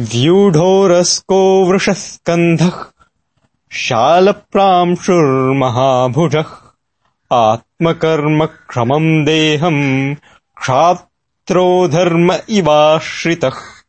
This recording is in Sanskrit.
व्यूढोरस्को वृषस्कन्धः शालप्रांशुर्महाभुजः। आत्मकर्म क्षमम् देहम् क्षात्रो धर्म इवाश्रितः।